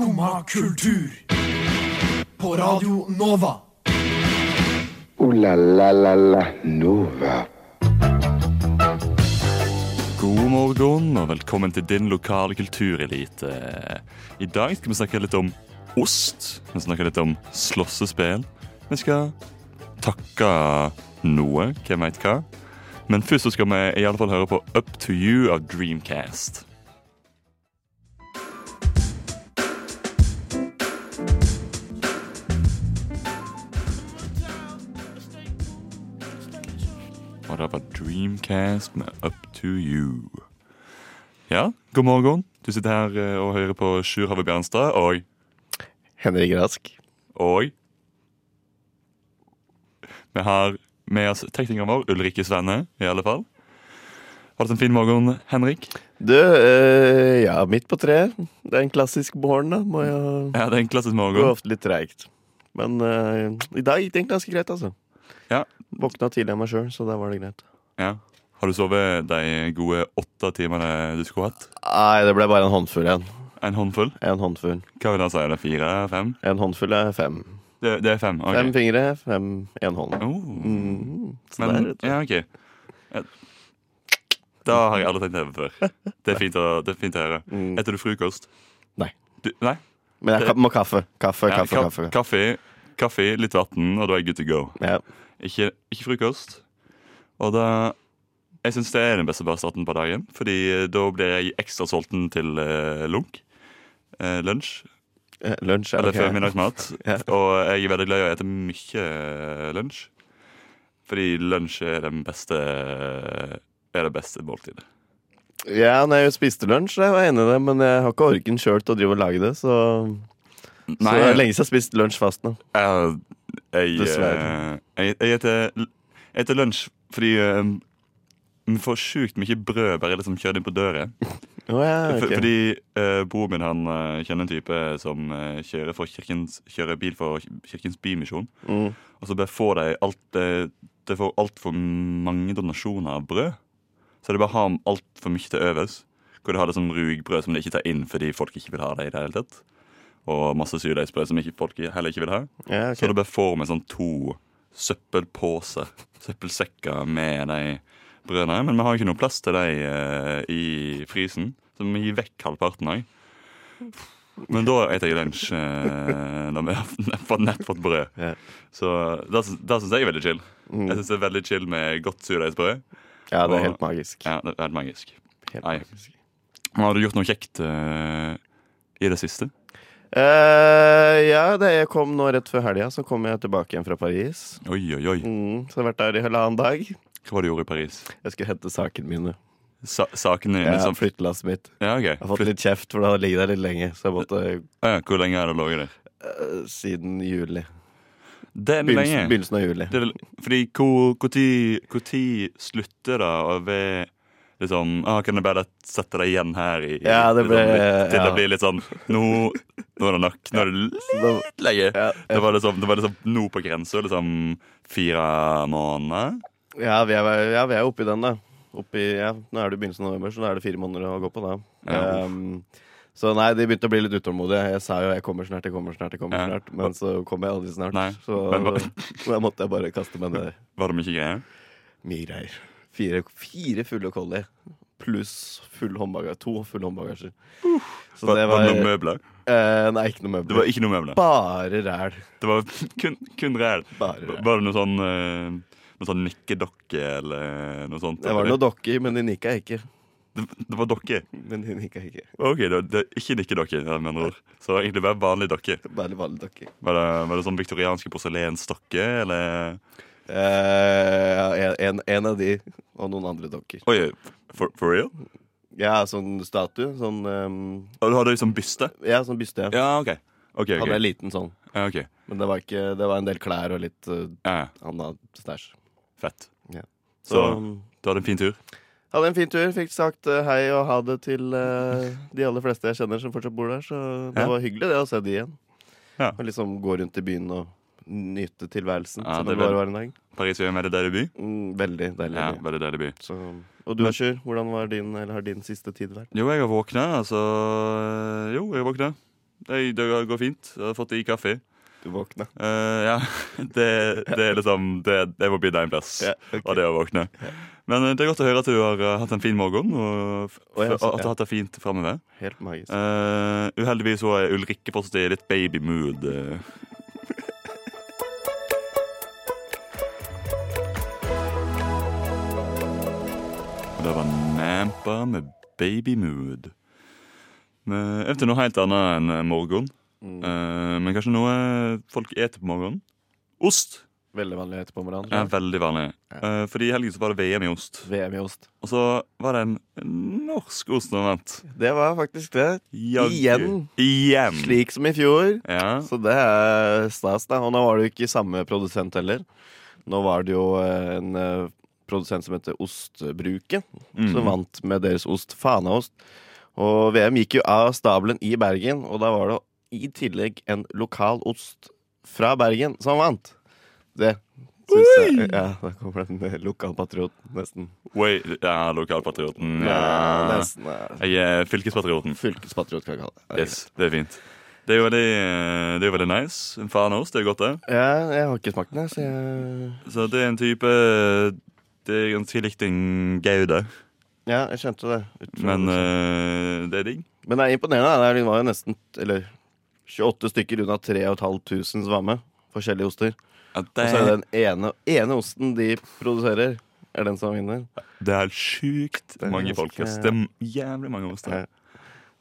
Skumma kultur. På Radio Nova. O-la-la-la-la Nova. God morgen og velkommen til din lokale kulturelite. I dag skal vi snakke litt om ost. Vi snakker litt om slåssespill. Vi skal takke noe, hvem veit hva. Men først skal vi i alle fall høre på Up to You av Dreamcast. Det var Dreamcast med Up to You. Ja, god morgen. Du sitter her eh, og hører på Sjur Have Bjernstad og Henrik Rask. Og Vi har med oss teknikeren vår, Ulrikke Svenne, i alle fall. Har du hatt en fin morgen, Henrik? Du, øh, ja, midt på treet. Det er en klassisk morgen, da. Må jeg Ja, det er en klassisk morgen. Går ofte litt treigt. Men øh, i dag gikk det egentlig ganske greit, altså. Ja. Våkna tidlig av meg sjøl, så da var det greit. Ja. Har du sovet de gode åtte timene du skulle hatt? Nei, det ble bare en håndfull igjen. En håndfull? En håndfull. Hva vil det si? Er det fire? Fem? En håndfull er fem. Det, det er fem? ok. Fem fingre, fem én hånd. Oh. Mm, Men, der, ja, ok. Ja. Da har jeg aldri tenkt over før. Det er fint å, det er fint å høre. Mm. Etter du frokost? Nei. Du, nei? Men jeg må kaffe. Kaffe, Ja, kaffe, ka- kaffe. Kaffe, kaffe, litt vann, og da er jeg good to go. Ja. Ikke, ikke frokost. Og da Jeg syns det er den beste starten på dagen, Fordi da blir jeg ekstra sulten til eh, lunk. Eh, lunsj. Eh, Lunsj. Eller ok. formiddagsmat. Ja. Og jeg er veldig glad i å ete mye eh, lunsj. Fordi lunsj er den beste Er det beste måltidet. Ja, når jeg spiste lunsj, jeg var enig i det, men jeg har ikke orken sjøl til å drive og lage det, så Så det er lenge siden jeg har spist lunsj fast nå. jeg, jeg, Dessverre. eh, jeg, jeg eter, jeg lunsj fordi eh, vi får sjukt mye brød bare liksom kjørt inn på døra. Å ja, ok. Fordi eh, broren min han eh, kjenner en type som eh, kjører, for kirkens, kjører bil for Kirkens Bymisjon. Mm. Og så bare får de alt eh, De får altfor mange donasjoner av brød. Så de bare har altfor mye til overs. Hvor de har det som rugbrød som de ikke tar inn fordi folk ikke vil ha det i det hele tatt. Og masse surdeigsbrød som ikke, folk heller ikke vil ha. Ja, okay. Så da får vi sånn to søppelposer, søppelsekker med de brødene. Men vi har ikke noe plass til de uh, i frysen, så vi gir vekk halvparten òg. Men da spiser jeg lunsj eh, når vi har nett fått brød. Ja. Så det, syns jeg er veldig chill. Mm. Jeg synes det er veldig chill med godt surdeigsbrød. Ja, det Og- er helt magisk. Ja, det er helt magisk. Helt magisk. Har du gjort noe kjekt eh, i det siste? Eh, ja, det jeg kom nå rett før helga, så kom jeg tilbake igjen fra Paris. Oi, oi, oi. Mm, så jeg har vært der i halvannen dag. Hva var det du gjorde i Paris? Jeg skulle hente sakene mine. Sa sakene dine Ja, som Flyttelasset mitt. Ja, ok. Jeg har fått litt kjeft, for det har ligget der litt lenge. Så jeg måtte ja, Hvor lenge har det ligget der? Uh, Siden juli. Det er lenge. Begynnelsen, begynnelsen av juli. Det er, vel- fordi hvor, hvor, tid, hvor tid slutter det å være liksom ah, Kan jeg bare sette deg igjen her i, Ja, det ble- liksom, litt, Til ja. det blir litt sånn Nå, nå er det nok. Nå er det litt lenge. Ja, Det var liksom, det var liksom nå på grensa. Liksom fire måneder. ja, vi er, ja, vi er oppi den, da. Oppi, ja, nå er det begynnelsen av november, så da er det fire måneder å gå på da. Ja. Um, så nei, de begynte å bli litt utålmodige. Jeg sa jo 'jeg kommer snart', jeg kommer snart, jeg kommer Ja. Men så kom jeg aldri snart. Nei. Så, så da måtte jeg bare kaste meg ned. Var det mye greier? Mye greier. Fire, fire fulle collie. Pluss full håndbagasje. To fulle håndbagasjer. Så Var, det var det noen møbler? eh, Nei, ikke noe Det var ikke noen møbler. Bare ræl. Det var kun, kun ræl. Bare ræl. Var det noe sånn eh, Noe sånn nikkedokke eller noe sånt? Det var noe dokker, men de nikka ikke. det, det var dokke? Men de nikka ikke. Ok, det, det er ikke nikkedokker, med andre ord. Så det var egentlig bare vanlig dokke. Bare vanlige dokker. Var det, var det sånn viktorianske porselensdokker, eller Eh, en, en av de, og noen andre dokker. Oi, for, for real? Ja, sånn statue. Sånn um, Og du hadde liksom byste? Ja, sånn byste. Ja. Ja, OK. Ok, ok. Hadde en liten sånn. Ja, ok. Men det var, ikke, det var en del klær og litt uh, Ja, annet stæsj. fett. Ja. Så Så du hadde en fin tur? hadde en fin tur. Fikk sagt uh, hei og ha det til uh, de aller fleste jeg kjenner som fortsatt bor der. Så det Ja. var hyggelig det å se de igjen. Ja. Og liksom gå rundt i byen og nyte tilværelsen. Ja, som det var en dag. Paris er en veldig deilig by. Mm, veldig deilig. Ja, veldig deilig by. Så, og du, Sjur, hvordan var din, eller har din siste tid vært? Jo, jeg har våkna, altså Jo, jeg har våkna. det, det går fint. Jeg har fått i kaffe. Du våkna. Uh, ja, det, det er liksom Det, det må bli en plass Ja, ok. og det å våkne. Men eh, det er godt å høre at du har eh, hatt en fin morgen, og og at du har hatt det fint framover. Helt magisk. Uh, uheldigvis så er Ulrikke fortsatt i litt babymood. eh. Og det var Nampa med babymood. Over noe helt annet enn eh, morgen. Mm. Eh, men kanskje noe folk eter på morgenen. Ost Veldig vanlig ete på morgenen. Ja, veldig vanlig. Eh, fordi i helgen så var det VM i ost. VM i ost. Og så var det en norsk ost som vant. Det var faktisk det. Jaggu. Igjen. Igjen. Slik som i fjor. Ja. Så det er stas, da. Og nå var det jo ikke samme produsent heller. Nå var det jo en produsent som heter Ostbruket, Mm. som vant med deres ost Fanaost. Og VM gikk jo av stabelen i Bergen, og da var det i tillegg en lokal ost fra Bergen som vant. Det syns jeg Ja, da kommer den eh, lokalpatrioten, nesten. Oi, ja, lokalpatrioten. Ja, nesten ja. Jeg er fylkespatrioten. Fylkespatriot, kan jeg kalle det. Yes, det er fint. Det er jo veldig, det er veldig nice. En fanost, det er godt, det. Ja, jeg har ikke smakt den, så jeg Så det er en type Det er ganske likte en Gaude. Ja, jeg skjønte det. ut men det eh, det er digg. Men det er imponerende. Det var jo nesten Eller 28 stykker unna 3500 som var med. Forskjellige oster. Ja, Og så er det den ene, ene osten de produserer, er den som vinner. Det er sjukt Det er mange folk. Det er jævlig mange oster. Ja.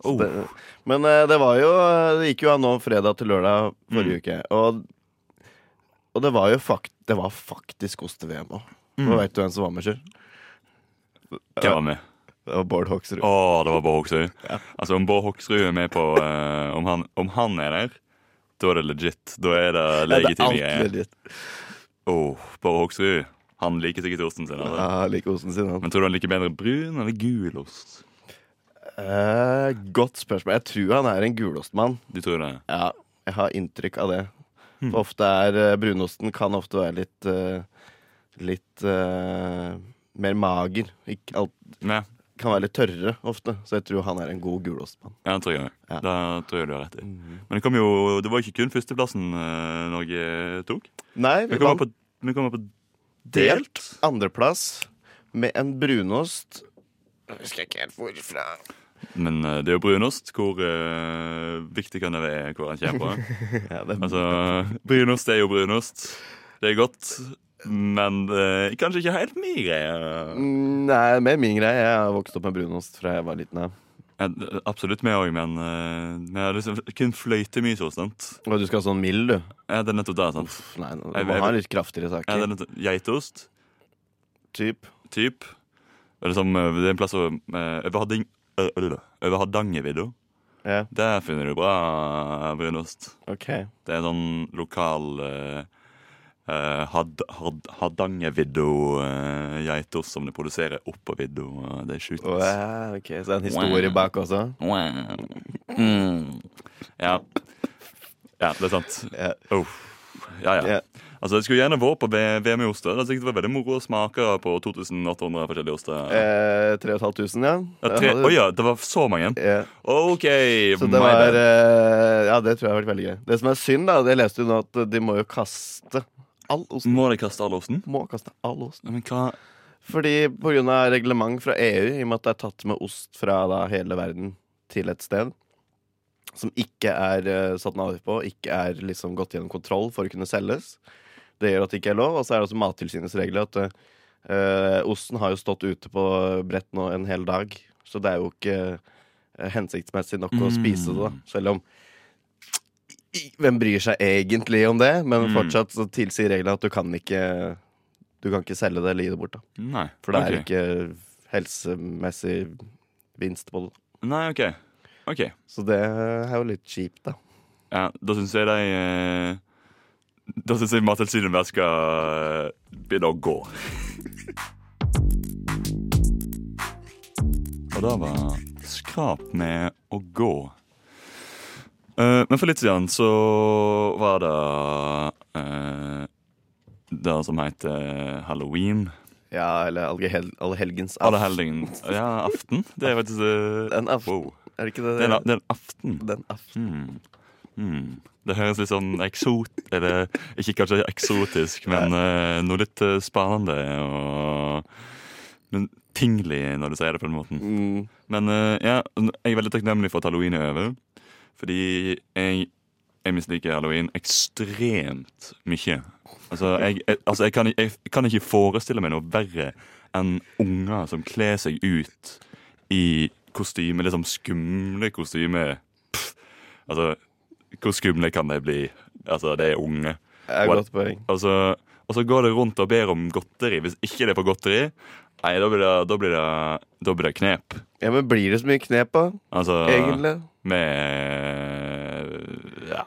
Oh. det, men eh, det var jo Det gikk jo av nå fredag til lørdag forrige Mm. uke. Og, og det var jo fakt, det var faktisk oste-VM òg. Mm. vet veit du hvem som var med, Sjøl. Hvem var med? Det var Bård Hoksrud. Å, det var Bård Hoksrud. Ja. Altså, om Bård Hoksrud er med på uh, om, han, om han er der, da er det legit. Da er det Ja, det er legitime alt greier. legit. Åh, Bård Hoksrud. Han liker sikkert osten sin. Eller? Ja, han liker osten sin. Han. Men tror du han liker bedre brun eller gul ost? Eh, godt spørsmål. Jeg tror han er en gulostmann. Du tror det? Ja, jeg har inntrykk av det. Hmm. For ofte er eh, brunosten kan ofte være litt eh, Litt uh, mer mager. Ikke alt, Nei, kan være litt tørrere ofte. Så jeg tror han er en god gulostmann. ja, det tror jeg. Ja. Da tror jeg du har rett i. Men det kom jo Det var ikke kun førsteplassen uh, Norge tok. Nei, Vi vi kommer på, vi kommer på delt delt. andreplass med en brunost Jeg husker ikke helt hvorfra. Men eh, det er jo brunost. Hvor uh, viktig kan det være hvor han kommer fra? Ja, det, Altså, brunost er jo brunost. Det er godt. Men eh, kanskje ikke helt min greie. Nei, mer min greie. Jeg har vokst opp med brunost fra jeg var liten. Ja. Ja, absolutt meg òg, men uh, har liksom kun fløytemys hos den. Du skal ha sånn mild, du? Ja, det er nettopp det. sant? Uff, Nei, du Jeg- jeg- har litt kraftigere Ja, det saker. er nettopp, Geitost, Typ. typ. Liksom, eh, det er en plass over, eh, over, Hardangervidda. Ja, Der finner du bra brunost. OK. Det er sånn lokal uh, had, had, Hardangervidda-geitost som de produserer oppå vidda. og Det er sjukt. Å, ja, ok, Så det er en historie Wow. bak også? Wow. Mm. Ja. ja, det er sant. Ja. Oh. Ja, ja. Yeah. Altså, Jeg skulle gjerne vært på VM i oster. Det var veldig moro å smake på 2800 forskjellige oster. Eh, 3500, ja. Ja, tre, Oi ja, det var så mange? Ja. OK. Så det var eh, Ja, det tror jeg har vært veldig gøy. Det som er synd, da, det leste du nå at de må jo kaste all osten. Må de kaste all osten? Må kaste all osten. Ja, Men hva Fordi pga. reglement fra EU, i og med at det er tatt med ost fra da, hele verden til et sted som ikke er uh, satt en avgift på, ikke er liksom gått gjennom kontroll for å kunne selges. Det gjør at det ikke er lov. Og så er det også Mattilsynets regler at uh, osten har jo stått ute på brett nå en hel dag. Så det er jo ikke eh, hensiktsmessig nok å Mm. spise det, da. Selv om Hvem bryr seg egentlig om det? Men Mm. fortsatt så tilsier reglene at du kan ikke Du kan ikke selge det eller gi det bort. da Nei. For det er ikke helsemessig vinst på det. Nei, OK. okay. Så det er jo litt kjipt, da. Ja, Da syns jeg de eh, Da syns jeg Mattilsynet bare skal eh, begynne å gå. Og det var skrap med å gå. Eh, men for litt siden så var det uh, det som heter halloween. Ja, eller Allhel Allhelgens aften. helgen Ja, aften. Det er faktisk eh, Den aften. wow. Er det ikke det? Den, den aften. Den aften. Mm. Mm. Det høres litt sånn eksot... Eller ikke kanskje eksotisk, men uh, noe litt uh, spennende og men tinglig når du sier det på den måten. Mm. Men uh, ja, jeg er veldig takknemlig for at halloween er over. Fordi jeg, jeg misliker halloween ekstremt mye. Altså, jeg, jeg, altså jeg, kan, jeg kan ikke forestille meg noe verre enn unger som kler seg ut i kostyme, liksom skumle kostymer. Altså, hvor skumle kan det bli? Altså, det er unge. Det er godt poeng. Og så, og så går det rundt og ber om godteri. Hvis ikke det er for godteri, nei, da blir det, da blir det, da blir det knep. Ja, men blir det så mye knep, da? Altså Egentlig? med ja,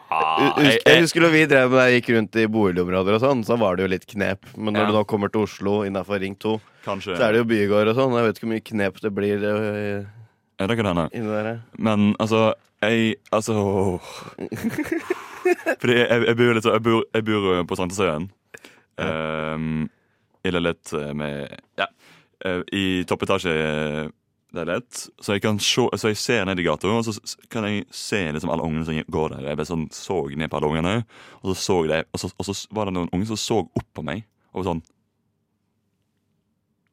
jeg, jeg husker da vi drev med det, gikk rundt i boligområder og sånn, så var det jo litt knep. Men når Ja. du nå kommer til Oslo innafor Ring 2, Kanskje. så er det jo bygård og sånn. Jeg vet ikke hvor mye knep det blir øh, Ja, det kan hende. Men altså Jeg Altså Fordi jeg, jeg bor litt så Jeg bor, jeg bor eh, på Sandnesøyen. Um, I leilighet eh, med Ja. Eh, I toppetasjeleilighet. Så jeg kan så jeg ser ned i gata, og så kan jeg se liksom alle ungene som går der. Jeg sånn så ned på alle ungene, og så så det, og så, og så var det noen unge som så opp på meg. Og sånn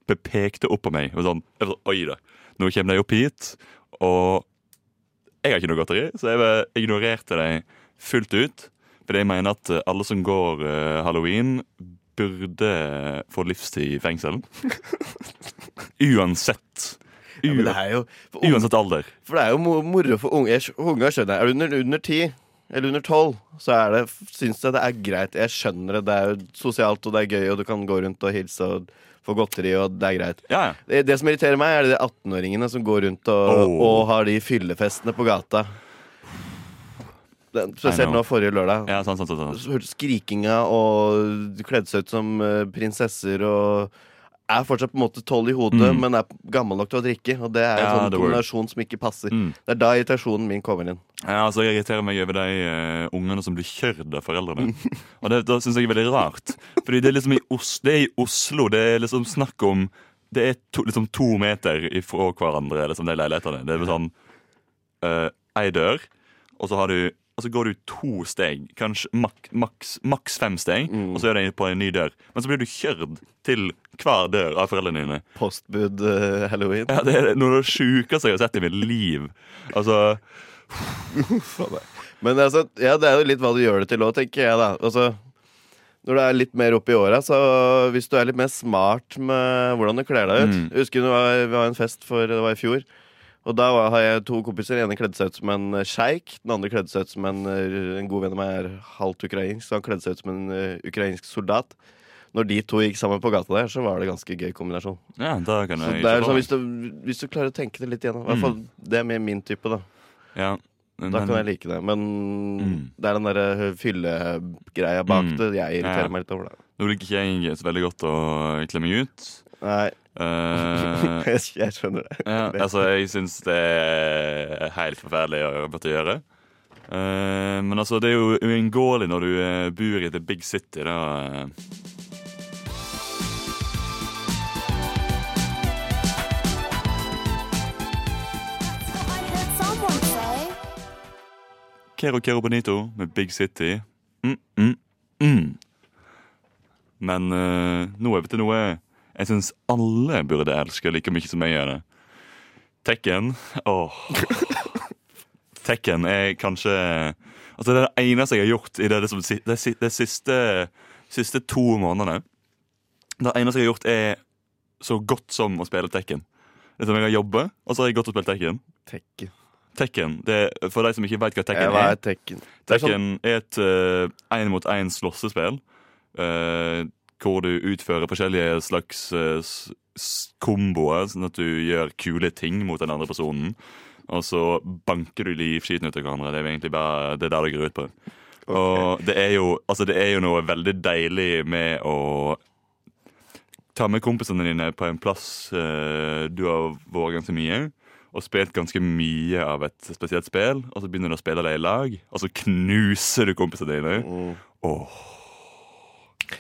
Bepekte opp på meg. Og sånn, jeg var sånn Oi da. Nå kommer de opp hit, og jeg har ikke noe godteri, så jeg ignorerte dem fullt ut. Fordi jeg mener at alle som går uh, halloween, burde få livstid i fengsel. Uansett. Ja, men det er jo for, unge, Uansett alder. for det er jo mo- moro for unge. Jeg Unge skjønner jeg. Er du under, under 10 eller under 12, så er det, syns jeg det er greit. Jeg skjønner det. Det er jo sosialt, og det er gøy, og du kan gå rundt og hilse og få godteri, og det er greit. Ja, ja. Det, det som irriterer meg, er de 18-åringene som går rundt og, Oh. og har de fyllefestene på gata. Den, spesielt nå forrige lørdag. ja sant, sant, sant, sant. Så Skrikinga og kledde seg ut som eh, prinsesser og er fortsatt på en måte tolv i hodet, Mm. men er gammel nok til å drikke. Og det er en Ja, sånn kombinasjon som ikke passer. Mm. Det er da irritasjonen min kommer inn. Ja, altså Jeg irriterer meg over de uh, ungene som blir kjørt av foreldrene. Og det, det syns jeg er veldig rart. Fordi det er liksom i, Os det er i Oslo. Det er liksom snakk om Det er to, liksom to meter ifra hverandre, liksom, de leilighetene. Det er sånn uh, Ei dør, og så har du og så går du to steg, kanskje mak, maks, maks fem steg, Mm. og så er du på en ny dør. Men så blir du kjørt til hver dør av foreldrene dine. Postbud uh, halloween. Ja, Det er noe av det sjukeste jeg har sett i mitt liv. Altså Men altså, ja, det er jo litt hva du gjør det til òg, tenker jeg, da. Altså, når du er litt mer oppe i åra, så hvis du er litt mer smart med hvordan du kler deg ut Mm. Jeg husker du var, vi var en fest for det var i fjor. Og da var, har jeg to kompiser. Den ene kledde seg ut som en eh, sjeik. Den andre kledde seg ut som en, eh, en god venn av meg er halvt ukrainsk, så han kledde seg ut som en uh, ukrainsk soldat. Når de to gikk sammen på gata der, så var det ganske gøy kombinasjon. Ja, da kan Så jeg det er ikke sånn, hvis, du, hvis du klarer å tenke det litt igjennom. I hvert Mm. fall det er mer min type, da. Ja, men, Da kan jeg like det. Men Mm. det er den derre fyllegreia bak Mm. det jeg irriterer Ja. meg litt over. det. Nå liker ikke jeg så veldig godt å kle meg ut. Nei, Uh, jeg, skjønner det. ja, altså, jeg syns det er helt forferdelig å måtte gjøre. Uh, men altså, det er jo uunngåelig når du eh, bor i the big city, da. Kero Kero Bonito med Big City. Mm, mm, mm. Men nå er vi til noe jeg syns alle burde elske like mye som jeg gjør det. Tekken. Åh. Tekken er kanskje Altså Det er det eneste jeg har gjort i det, det, som, det, det siste, siste to månedene. Det eneste jeg har gjort, er så godt som å spille Tekken. Det som jeg har jobbet, og så har jeg gått og spilt Tekken. Tekken. Tekken, det, For de som ikke vet hva Tekken er. hva er Tekken? Sånn, Tekken er et én mot én slåssespill. eh, hvor du utfører forskjellige slags eh, komboer, sånn at du gjør kule ting mot den andre personen. Og så banker du livskiten ut av hverandre. Det er egentlig bare det er der det går ut på. Og det er, jo, altså det er jo noe veldig deilig med å ta med kompisene dine på en plass uh, du har vært ganske mye. Og spilt ganske mye av et spesielt spill, og så begynner du å spille det i lag. Og så knuser du kompisene dine. mm. Åh,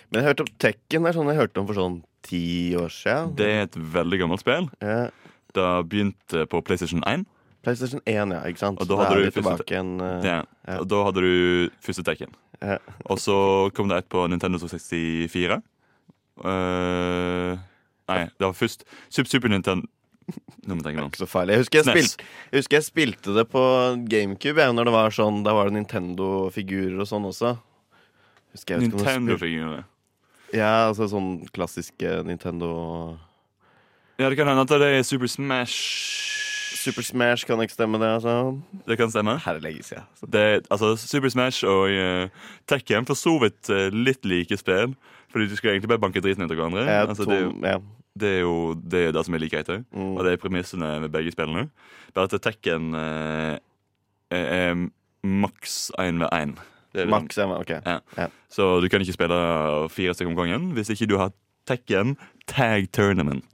Men jeg hørte om Tekken er sånn jeg hørte om for sånn ti år siden. Det er et veldig gammelt spill. Ja. Det begynte på PlayStation 1. PlayStation 1, ja. ikke sant? Og da hadde du første- en, igjen. eh, Ja. Ja. Og da hadde du første Tekken. Ja. Og så kom det et på Nintendo 64. Uh, nei, det var først Super, Super Nintendo Nå må jeg tenke meg om. Så farlig. Jeg husker jeg, spilte, jeg husker jeg spilte det på GameCube. Jeg, når det var sånn, Da var det Nintendo-figurer og sånn også. Nintendo-figurene. Ja, altså sånn klassisk Nintendo Ja, det kan hende at det er Super Smash Super Smash kan ikke stemme, det. altså Det kan stemme. Her ja Det, altså, Super Smash og uh, Tekken for så vidt uh, litt like spill. Fordi du skal egentlig bare banke driten ut av hverandre. Er Altså, det, er jo, ja. det er jo det, er det som er likheter. Mm. Og det er premissene med begge spillene. Bare at Tekken uh, er, er maks én ved én. Liksom- Max, ja, ok. Ja. Ja. Så du kan ikke spille fire stykker om gangen hvis ikke du har Tekken Tag Tournament.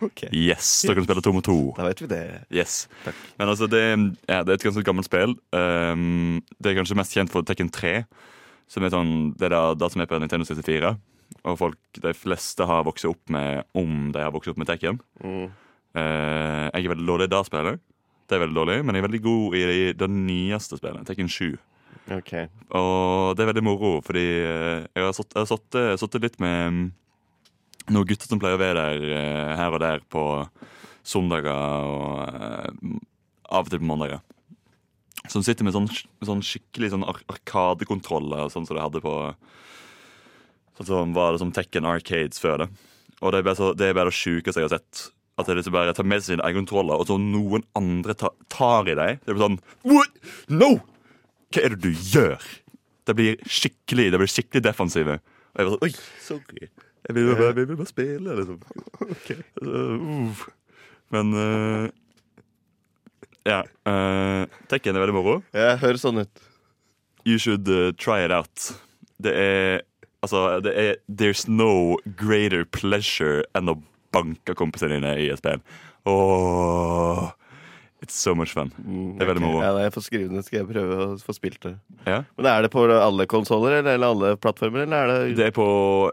Okay. Yes, Da kan du spille to mot to. Da vet vi det. Yes. Takk. Men altså, det, ja, det er et ganske gammelt spill. Um, det er kanskje mest kjent for Tekken 3. Som er sånn, det er da, det som er på Nintendo 64. Og folk, de fleste har vokst opp med om de har vokst opp med Tekken. Mm. Uh, jeg er veldig dårlig i det spillet. Det er veldig dårlig, Men jeg er veldig god i det, det nyeste spillet, Tekken 7. Ok. Og det er veldig moro, fordi eh, jeg har jeg sittet litt med mm, noen gutter som pleier å være der eh, her og der på søndager og eh, av og til på mandager. Som sitter med sånn, sånn skikkelig sånn ar arkadekontroller, sånn som de hadde på Sånn som var det som Tekken Arcades før det. Og det er bare, så, det, er bare det sjukeste jeg har sett. At de liksom bare tar med seg sine egne kontroller, og så noen andre tar, tar i dem. Det blir sånn What? No! Hva er det du gjør? Det blir skikkelig Det blir skikkelig defensive. Og jeg var sånn Oi, sorry. Jeg vil bare, jeg vil bare spille, liksom. Okay. Uh, Men uh, Ja. Uh, Tekken er veldig moro. Jeg hører sånn ut. You should eh, try it out. Det er Altså, det er There's no greater pleasure enn å banke kompisene dine i et spill. Åh It's so much fun. Det er veldig moro. Ja, jeg får skrive det, skal jeg prøve å få spilt det. Ja. Men Er det på alle konsoller eller, eller alle plattformer? Eller er det, Det er på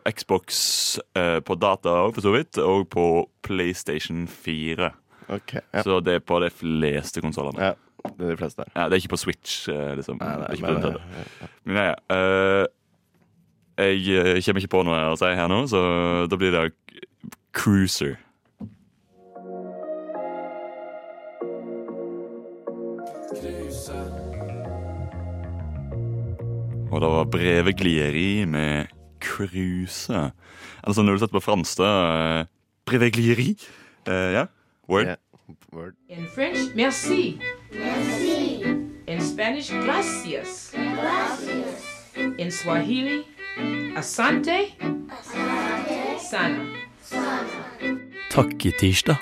Xbox, eh, på data for så vidt, og på PlayStation 4. Ok, ja. Så det er på de fleste konsollene. ja. Det er de fleste der. Ja, det er ikke på Switch, eh, liksom. Nei, nei, det er ikke på men, Nintendo. eh, Men ja, ja. Uh, jeg kommer ikke på noe å si her nå, så da blir det Cruiser. Og det var breveglieri med cruise. Eller sånn når du setter på fransk, da eh, Breveglieri. Eh, ja. Word. Yeah. Word. In French, merci. Merci. In Spanish, gracias. Gracias. In Swahili, asante. Asante. Sana. Takketirsdag.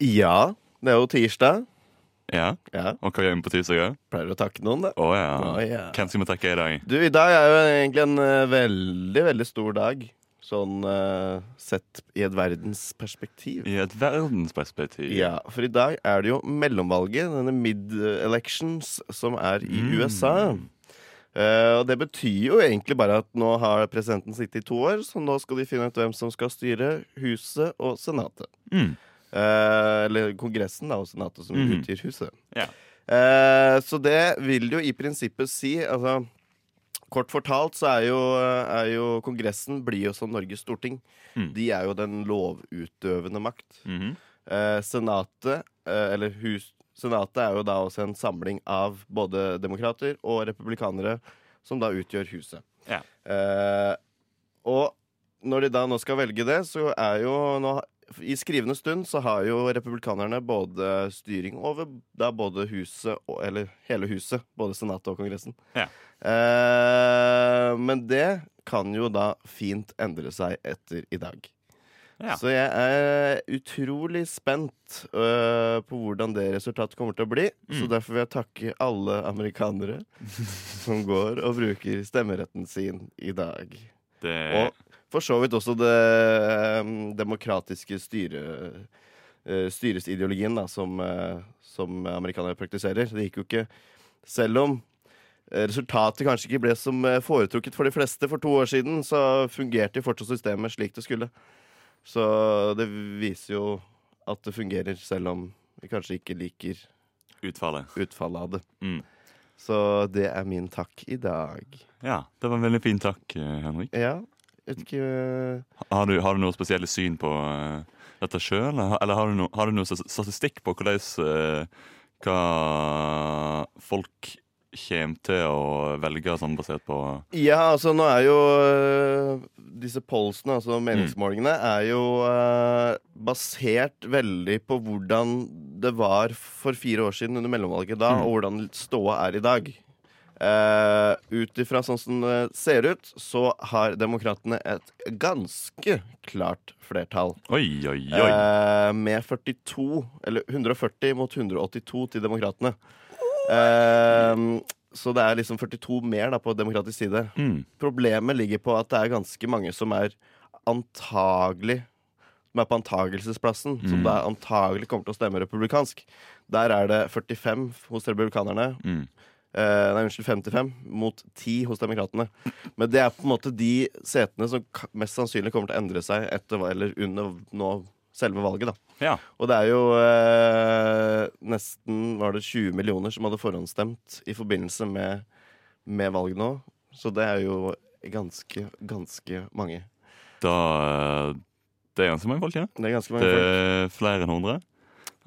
Ja, det er jo tirsdag. Ja. Ja, Og hva gjør vi på tirsdager? Pleier å takke noen, da. Oh, ja. Oh, ja. Hvem skal vi takke i dag? Du, i dag er jo egentlig en eh, veldig, veldig stor dag. Sånn uh, sett i et verdensperspektiv. I et verdensperspektiv. Ja, for i dag er det jo mellomvalget, denne mid-elections, som er i Mm. USA. Uh, og det betyr jo egentlig bare at nå har presidenten sittet i to år, så nå skal de finne ut hvem som skal styre Huset og Senatet. Mm. Eh, eller Kongressen da, og Senatet, som Mhm. utgir Huset. Ja. Eh, så det vil jo i prinsippet si altså, Kort fortalt så er jo, er jo Kongressen blir jo som Norges storting. Mm. De er jo den lovutøvende makt. Mhm. Eh, senatet, eh, eller hus, Senatet er jo da også en samling av både demokrater og republikanere, som da utgjør huset. Ja. Eh, og når de da nå skal velge det, så er jo nå I skrivende stund så har jo republikanerne både styring over da både huset og Eller hele huset, både Senatet og Kongressen. Ja. Eh, men det kan jo da fint endre seg etter i dag. Ja. Så jeg er utrolig spent øh, på hvordan det resultatet kommer til å bli. Så Mm. derfor vil jeg takke alle amerikanere som går og bruker stemmeretten sin i dag. Det Og for så vidt også det øhm, demokratiske styre, øh, styresideologien da, som, øh, som amerikanere praktiserer. Det gikk jo ikke Selv om øh, resultatet kanskje ikke ble som foretrukket for de fleste for to år siden, så fungerte fortsatt systemet slik det skulle. Så det viser jo at det fungerer, selv om vi kanskje ikke liker Utfallet. utfallet av det. Mm. Så det er min takk i dag. Ja, det var en veldig fin takk, eh, Henrik. Ja, vet ikke øh, Har du, har du noe spesielle syn på eh, dette sjøl, eller har du, no, har du noe statistikk på hvordan eh, hva folk kommer til å velge sånn basert på Ja, altså nå er jo disse pollsene, altså meningsmålingene, er jo øh, basert veldig på hvordan det var for fire år siden under mellomvalget da, Mm. og hvordan ståa er i dag. Uh, Ut ifra sånn som det ser ut, så har demokratene et ganske klart flertall. Oi, oi, oi. Uh, med 42, eller 140 mot 182 til demokratene. Uh, så det er liksom 42 mer da på demokratisk side. Mm. Problemet ligger på at det er ganske mange som er antagelig Som er på antagelsesplassen, som Mm. da antagelig kommer til å stemme republikansk. Der er det 45 hos republikanerne. Mm. Eh, nei, unnskyld, 55 mot 10 hos demokratene. Men det er på en måte de setene som mest sannsynlig kommer til å endre seg etter, eller under nå, selve valget. da Ja. Og det er jo uh, nesten var det 20 millioner som hadde forhåndsstemt i forbindelse med, med valget nå. Så det er jo ganske, ganske mange. Da Det er ganske mange folk, ja. Det er ganske Det er folk. er flere enn 100.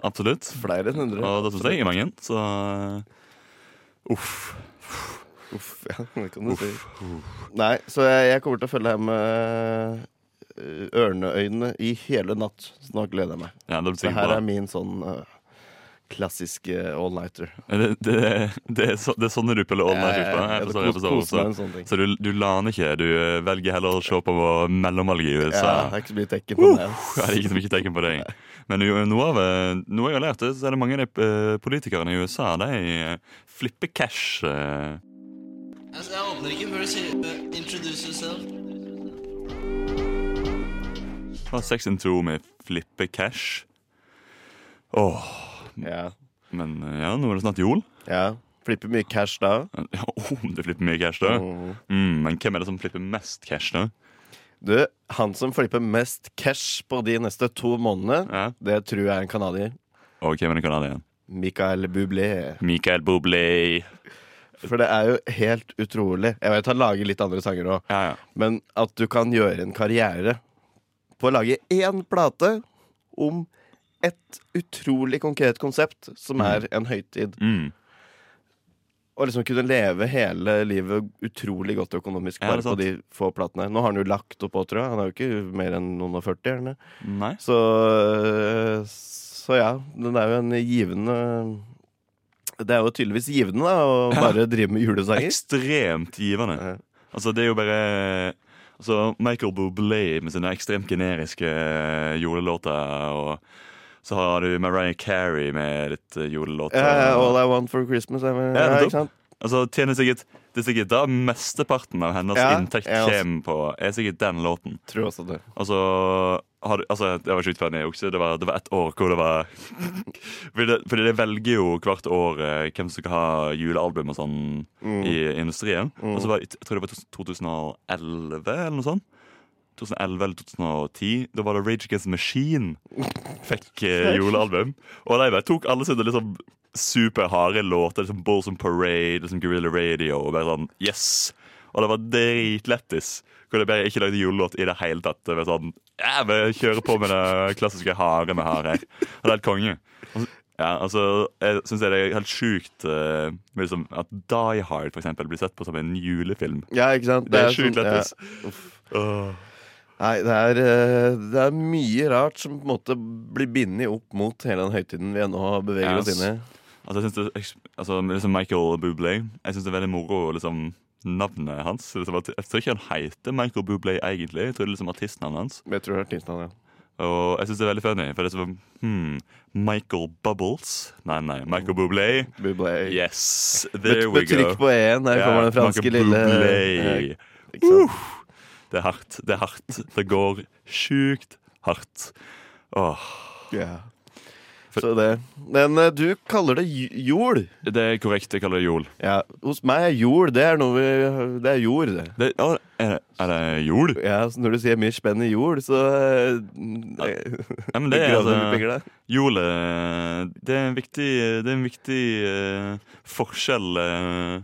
Absolutt. Flere enn 100. Og det syns jeg er mange. Så uh, uff. Uff, ja, det kan du si. Nei, så jeg, jeg kommer til å følge her med eh, ørneøyne i hele natt. Så nå gleder jeg meg. Ja, det Så her er min sånn uh, klassiske all-nighter. Det, det, det, er så, det er sånne du piller all night ut på? Jeg Jeg forstår, jeg kos- forstår. koser meg Så, du, du laner ikke? Du eh, velger heller å se på mellomvalget i Ja, det er ikke så mye tekken på det. Ja, det er ikke så mye tekken på deg. Men noe, av, noe jeg har lært, så er det mange av de eh, politikerne i USA De eh, flipper cash. eh. Altså, jeg åpner ikke før du sier 'introduce yourself'. Fra sex and two med flippe cash. Åh, Ja. men ja, nå er det snart jul. ja. Flipper mye cash da. Ja, om du flipper mye cash, da. Mm. Mm, men hvem er det som flipper mest cash, da? Du, han som flipper mest cash på de neste to månedene, Ja. det tror jeg er en canadier. Og hvem er en canadier? Michael Bublé. Michael Bublé. For det er jo helt utrolig. Jeg vet han lager litt andre sanger òg, Ja, ja. men at du kan gjøre en karriere på å lage én plate om et utrolig konkret konsept, som er en høytid. Mm. Og liksom kunne leve hele livet utrolig godt økonomisk bare på de få platene. Nå har han jo lagt opp òg, tror jeg. Han er jo ikke mer enn noen og 40. han det? Nei. Så, så ja, den er jo en givende Det er jo tydeligvis givende da å Ja. bare drive med julesanger. Ekstremt givende. Ja. Altså, det er jo bare Altså, Michael Bublé med sine ekstremt generiske eh, julelåter. Og så har du Mariah Carey med litt julelåt. julelåter. Ja, all I want for Christmas. er vel- Ja, ikke sant? Altså, tjener sikkert Det er sikkert da mesteparten av hennes Ja, inntekt kommer på Er sikkert den låten. Tror også det. Altså, har altså jeg var sjukt fan jeg også. Det var, det var ett år hvor det var fordi, det, fordi de velger jo hvert år eh, hvem som skal ha julealbum og sånn Mm. i industrien. Mm. Og så var Jeg tror det var 2011 eller noe sånt. 2011 eller 2010. Da var det Rage Against the Machine fikk eh, julealbum. Og de bare tok alle sine liksom superharde låter. Liksom Bulls and Parade, liksom Guerrilla Radio. Og bare sånn Yes! Og det var dritlættis. Hvor de bare ikke lagde julelåt i det hele tatt. Det var sånn Ja, vi kjører på med det klassiske harde vi har her. Og det er helt konge. Ja, altså, jeg synes det er helt sjukt uh, liksom, at Die Hard for eksempel, blir sett på som en julefilm. Ja, ikke sant? Det er sjukt sånn- ja. lettis. Nei, det er, eh, det er mye rart som på en måte blir bindet opp mot hele den høytiden vi nå beveger oss inn i. Altså, jeg synes det, altså, liksom Michael Bublé Jeg synes det er veldig moro liksom, navnet hans. Liksom, jeg tror ikke han heter Michael Bublé egentlig. Jeg tror det er liksom artistnavnet hans. Jeg tror det er artistnavn, ja. Og jeg synes det er veldig funny. For det er sånn hmm, Michael Bubbles? Nei, nei. Michael Bublé. Bublé. Yes, there there we med go. trykk på E-en. Der Ja, kommer den franske Michael lille Bublé. Ja? Det er hardt. Det er hardt. Det går sjukt hardt. Åh. Yeah. Så det. Men eh, du kaller det jord. Det er korrekt, jeg kaller det jord. Ja, hos meg er jord, det er noe vi Det er jord, det. Det, er, det, er det jord? Ja, når du sier mye spenn i jord, så eh, Ja, men det er altså eh, Det er en viktig, det er en viktig uh, forskjell uh,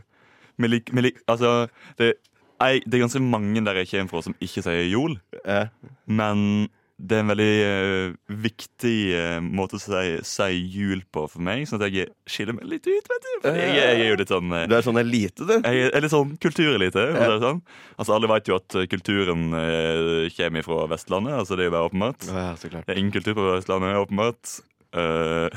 med lik, med lik, Altså, det, jeg, det er ganske mange der jeg kommer fra som ikke sier jol, Eh. men det er en veldig uh, viktig uh, måte å si, si jul på for meg, sånn at jeg skiller meg litt ut, vet du. Fordi jeg, jeg er jo litt sånn uh, Du er sånn elite, du. jeg er litt sånn kulturelite. Ja. Sånn. Altså, alle vet jo at kulturen kommer fra Vestlandet. Altså, det er jo bare åpenbart. Ja, så klart. Det er ingen kultur på Vestlandet, åpenbart. Eh,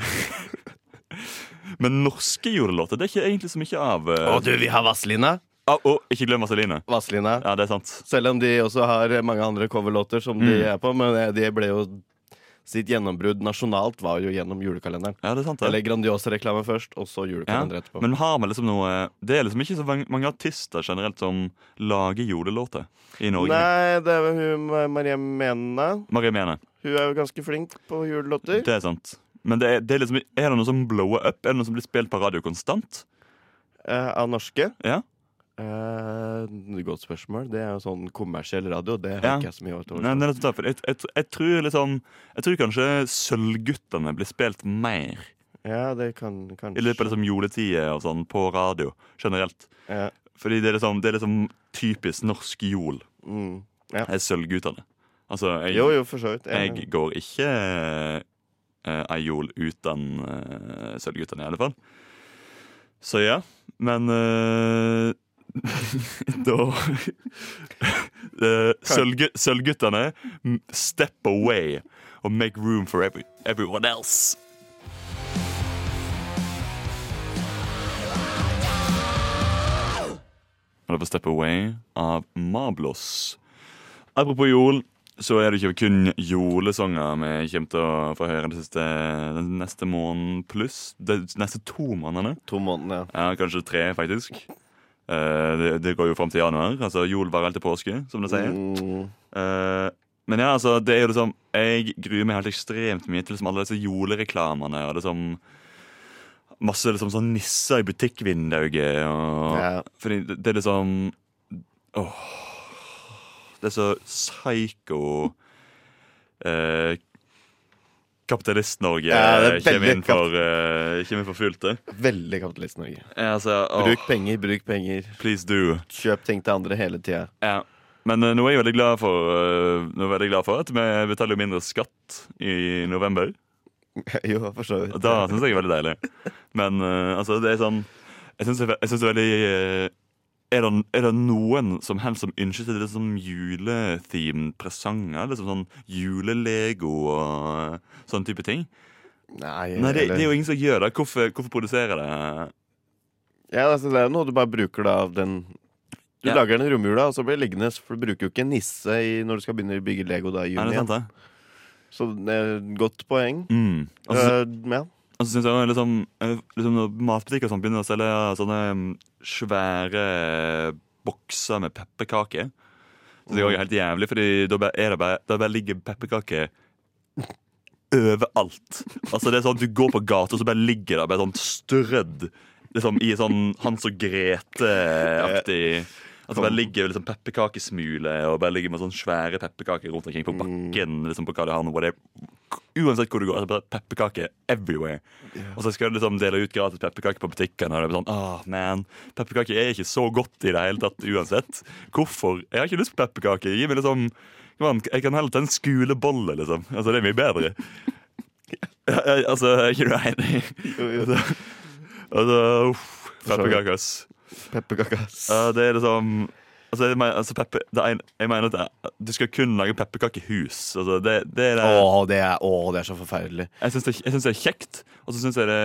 Men norske julelåter det er ikke egentlig så mye av. Å, du, vi har Vazelina. Ah, å, ikke glem Vaseline. Vaseline. Ja, det er sant. Selv om de også har mange andre coverlåter som de Mm. er på, men eh, de ble jo Sitt gjennombrudd nasjonalt var jo gjennom julekalenderen. Ja, det er sant det. Eller Grandiosa-reklame først, og så Ja, etterpå. men har vi liksom noe Det er liksom ikke så mange- artister generelt som lager julelåter i Norge. Nei, det er vel hun Marie Maria Marie Mene. Hun er jo ganske flink på julelåter. Det er sant. Men det er, det er liksom Er det noe som blower up? Er det noe som blir spilt på radio konstant? Eh, av norske. Ja. Eh, godt spørsmål. Det er jo sånn kommersiell radio. Det har Ja. ikke jeg så mye over til Nei, det er nettopp. Jeg, jeg, jeg, tror liksom Jeg tror kanskje Sølvguttene blir spilt mer. Ja, det kan i løpet av liksom juletider og sånn på radio generelt. ja. Fordi det er liksom, det er liksom typisk norsk jol. mm. Det er Sølvguttene. Altså, jeg, Jo, jo, for så vidt. Jeg, jeg går ikke uh, ei jol uten uh, Sølvguttene, i alle fall. Så ja. Men eh, da uh, Sølvguttene step away og make room for every, everyone else. Og det var Step Away av Mablos. Apropos jol, så er det ikke kun julesanger vi kommer til å få høre det siste, den neste måneden pluss. De neste to månedene. To måneder, ja. Ja, kanskje tre, faktisk. Eh, det, det går jo fram til januar. Altså Jol varer helt til påske, som det sier. Mm. Eh, men ja, altså, det er jo liksom Jeg gruer meg helt ekstremt mye til liksom alle disse julereklamene og liksom Masse liksom sånn nisser i butikkvinduet og Ja. Fordi det, det er liksom Åh Det er så psycho eh, Kapitalist-Norge Ja, det er kommer inn for uh, inn for fullt, det. Veldig kapitalist-Norge. Ja, altså, Bruk penger, bruk penger. Please do. Kjøp ting til andre hele tida. Ja. Men uh, nå er jeg veldig glad for uh, Nå er jeg veldig glad for at vi betaler mindre skatt i november. jo, for så vidt. Og da syns jeg er veldig deilig. Men uh, altså, det er sånn Jeg syns det, det er veldig eh, er det, er det noen som helst som ønsker seg liksom julethemed presanger? Liksom sånn julelego og sånn type ting? Nei, Nei, det, det er jo ingen som gjør det. Hvorfor, hvorfor produsere det? Ja, altså, det er jo noe du bare bruker da av den Du Ja. lager den i romjula, og så blir det liggende. For du bruker jo ikke nisse i, når du skal begynne å bygge Lego da i juni. det sant, det? Så det er et godt poeng. Mm. Altså, så- Eh, ja. Og så syns jeg liksom, eh, liksom Når matbutikker sånn begynner å selge sånne mm, svære bokser med pepperkaker Så det er helt jævlig, Fordi da bare, bare ligger pepperkaker overalt. Altså det er sånn at Du går på gata, og så bare ligger det bare sånn strødd liksom, i sånn Hans og Grete-aktig Altså bare ligger liksom pepperkakesmuler og bare ligger med sånne svære pepperkaker rundt omkring på bakken. liksom på Karl Johan, whatever. Uansett hvor du går, altså pepperkaker everywhere. Og så skal du liksom dele ut gratis pepperkaker på butikken. Og det blir sånn, ah, man, Pepperkaker er ikke så godt i det hele tatt uansett. Hvorfor? Jeg har ikke lyst på pepperkaker. Gi meg liksom Jeg kan heller ta en skulebolle, liksom. Altså, Det er mye bedre. Altså, er ikke du enig? Altså, altså uff, Pepperkaker, ass. Pepperkakas. Uh, det er liksom Altså, jeg mener, altså pepper, er, jeg mener at jeg, du skal kun lage pepperkakehus. Altså, det, det er det. Å, det er, å, det er så forferdelig. Jeg syns det, det er kjekt, og så syns jeg det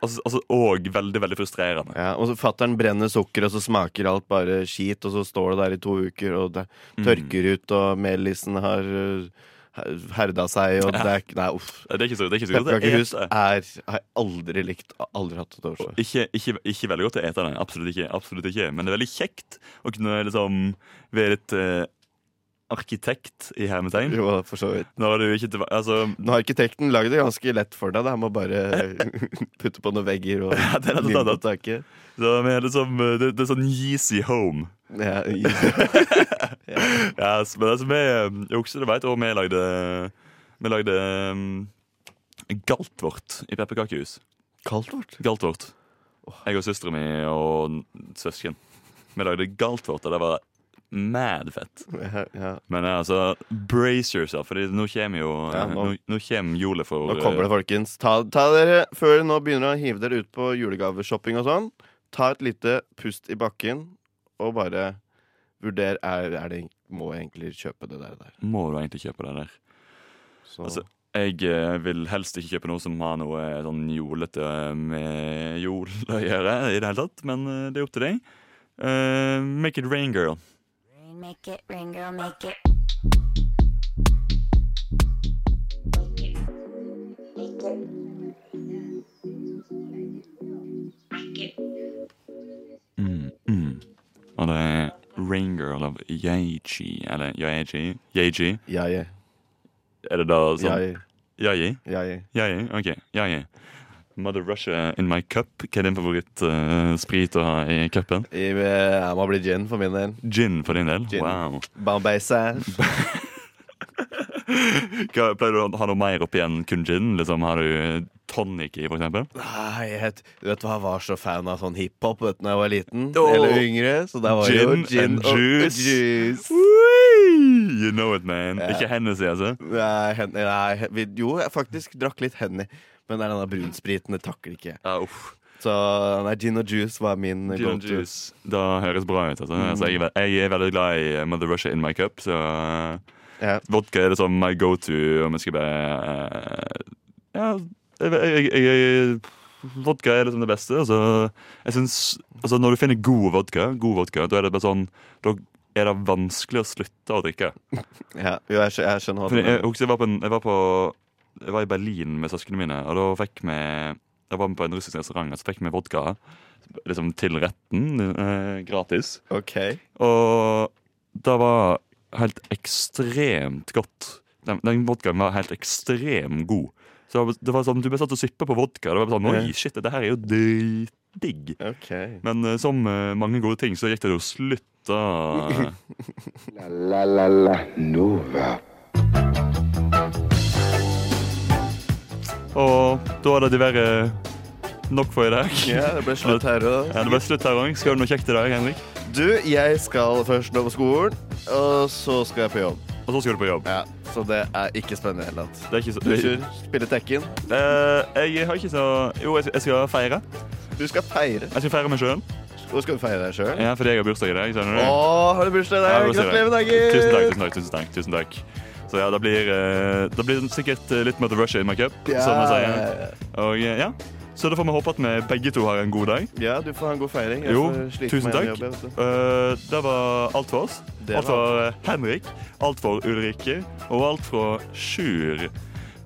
altså, altså, Og veldig, veldig frustrerende. Ja, og så Fattern brenner sukker, og så smaker alt bare skit, og så står det der i to uker, og det Mm. tørker ut, og melisen har uh, herda seg, og det er Nei, uff. Det er ikke så, det er ikke så godt Pepperkakehus er, har jeg aldri likt. Aldri hatt det over. Ikke, ikke, ikke veldig godt å ete det. Absolutt ikke, absolutt ikke. Men det er veldig kjekt å kunne liksom være litt arkitekt i hermetegn. Jo, for så vidt. Ikke til, altså, Nå har arkitekten lagd det ganske lett for deg. Da. Må bare putte på noen vegger og Ja, det er noe annet. taket. så vi er liksom, det, det er sånn Yeezy home. Ja, i- Ja, s- men altså, vi jukser, du veit, og vi lagde Vi lagde um, galtvort i pepperkakehus. Galtvort? Galtvort. Jeg og søstera mi og søsken. Vi lagde galtvort, og det var mad fett. Ja, ja. Men eh, altså, brace yourself, for nå kommer jo Ja, nå, nå- nå kommer jolet for Nå kommer det, folkens. Ta, ta dere, Før dere nå begynner å hive dere ut på julegaveshopping og sånn, ta et lite pust i bakken og bare vurder er, er det, Må jeg egentlig kjøpe det der? der? eh, Må du egentlig kjøpe det der? Så, Altså, Jeg eh, vil helst ikke kjøpe noe som har noe eh, sånn jolete med jol å gjøre, i det hele tatt, men eh, det er opp til deg. Uh, make it rain, girl. Make it rain, girl, make it. Mm, mm. Og det er Rain Girl av Yeji. Eller Yeji? Yeji? ja, ja, Er det da ja, sånn? Yeji? ja, ja. Yeji? OK. Yeji. Mother Russia in my cup. Hva er din favorittsprit å ha i cupen? I, uh, må bli gin for min del. Gin for din del? Gin. Wow. Bombay Sash. Hva, pleier du å ha noe mer oppi enn kun gin? Liksom, har du tonic i, for eksempel? Nei, jeg, vet- vet hva, jeg var så fan av sånn hiphop da jeg var liten. Oh. Eller yngre. Så da var gin jo Gin and and og juice. You know it, man. Ja. Ikke Hennessy, altså. Nei, hen, nei vi, jo, jeg faktisk drakk litt Henny. Men det er denne brunspriten det takler ikke. Ja, uff. Så nei, gin og juice var min Gin go-to. juice. Da høres bra ut. Altså. Mm. Altså, jeg, jeg er veldig glad i Mother Russia in my cup, så Ja. vodka er liksom my go to om jeg skal bare uh, Ja, jeg, jeg, jeg, vodka er liksom det beste. Altså, jeg synes, altså, når du finner god vodka, god vodka, da er det bare sånn Da er det vanskelig å slutte å drikke. Ja, jo, jeg, jeg skjønner hva du jeg, jeg, var på en, jeg, var på, jeg var i Berlin med søsknene mine, og da fikk vi Jeg var med på en russisk restaurant, og så fikk vi vodka liksom, til retten eh, gratis. OK. Og det var helt ekstremt godt. Den, den vodkaen var helt ekstremt god. Så det var sånn, Du ble satt og sippe på vodka. Det var sånn, Oi, shit, dette her er jo dritdigg. Okay. Men uh, som uh, mange gode ting, så gikk det jo slutta La la la la Nova. Og da er det diverre nok for i dag. Ja, det ble slutt her òg. Ja, det ble slutt her òg. Skal du noe kjekt i dag, Henrik? Du, jeg skal først nå på skolen, og så skal jeg på jobb. Og så skal du på jobb. Ja, Så det er ikke spennende i det hele tatt. Du skal spiller Tekken. Uh, Jeg har ikke så Jo, jeg skal feire. Du skal feire. Jeg skal feire meg sjøl. Hvor skal du feire deg sjøl? Ja, fordi jeg har bursdag i dag. skjønner du? Å, har du bursdag i dag? Gratulerer med dagen! Tusen takk, tusen takk. tusen takk, tusen takk. Så ja, det blir, eh, det blir sikkert eh, litt Mother Russia in my cup, Ja, som man sier. Og eh, ja, Så da får vi håpe at vi begge to har en god dag. ja, du får ha en god feiring. Jeg Jo, tusen takk. jobb, det var alt for oss. Det alt for Henrik, alt for Ulrikke og alt fra Sjur.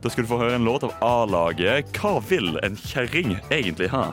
Da skal du få høre en låt av A-laget. Hva vil en kjerring egentlig ha?